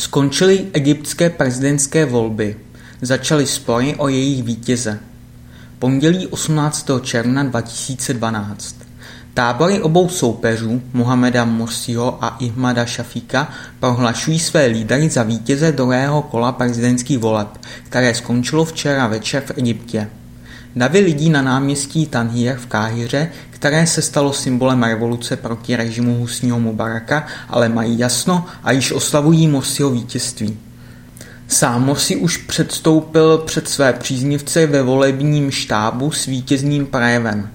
Skončily egyptské prezidentské volby. Začaly spory o jejich vítěze. Pondělí 18. června 2012. Tábory obou soupeřů, Mohameda Morsiho a Ihmada Šafíka, prohlašují své lídry za vítěze druhého kola prezidentských voleb, které skončilo včera večer v Egyptě. Davy lidí na náměstí Tanhir v Káhyře, které se stalo symbolem revoluce proti režimu Husního Mubaraka, ale mají jasno a již oslavují Morsiho vítězství. Sám Morsi už předstoupil před své příznivce ve volebním štábu s vítězným projevem.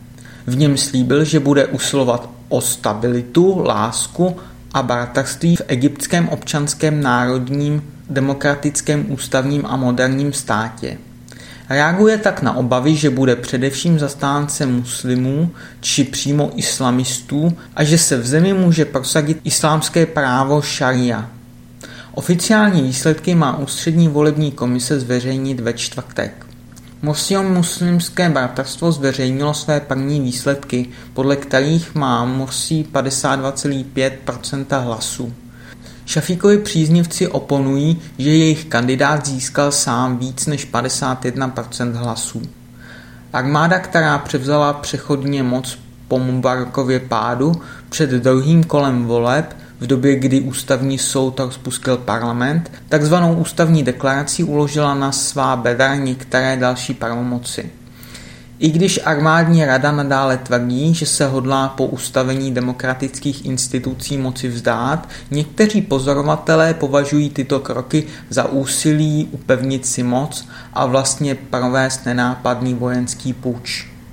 V něm slíbil, že bude usilovat o stabilitu, lásku a bratrství v egyptském občanském národním, demokratickém, ústavním a moderním státě. Reaguje tak na obavy, že bude především zastáncem muslimů či přímo islamistů a že se v zemi může prosadit islámské právo šaria. Oficiální výsledky má ústřední volební komise zveřejnit ve čtvrtek. Morsio muslimské bratrstvo zveřejnilo své první výsledky, podle kterých má Morsi 52,5% hlasů. Šafíkovi příznivci oponují, že jejich kandidát získal sám víc než 51% hlasů. Armáda, která převzala přechodně moc po Mubarakově pádu před druhým kolem voleb, v době, kdy ústavní soud rozpustil parlament, takzvanou ústavní deklarací uložila na svá bedra některé další pravomoci. I když armádní rada nadále tvrdí, že se hodlá po ustavení demokratických institucí moci vzdát, někteří pozorovatelé považují tyto kroky za úsilí upevnit si moc a vlastně provést nenápadný vojenský půjč.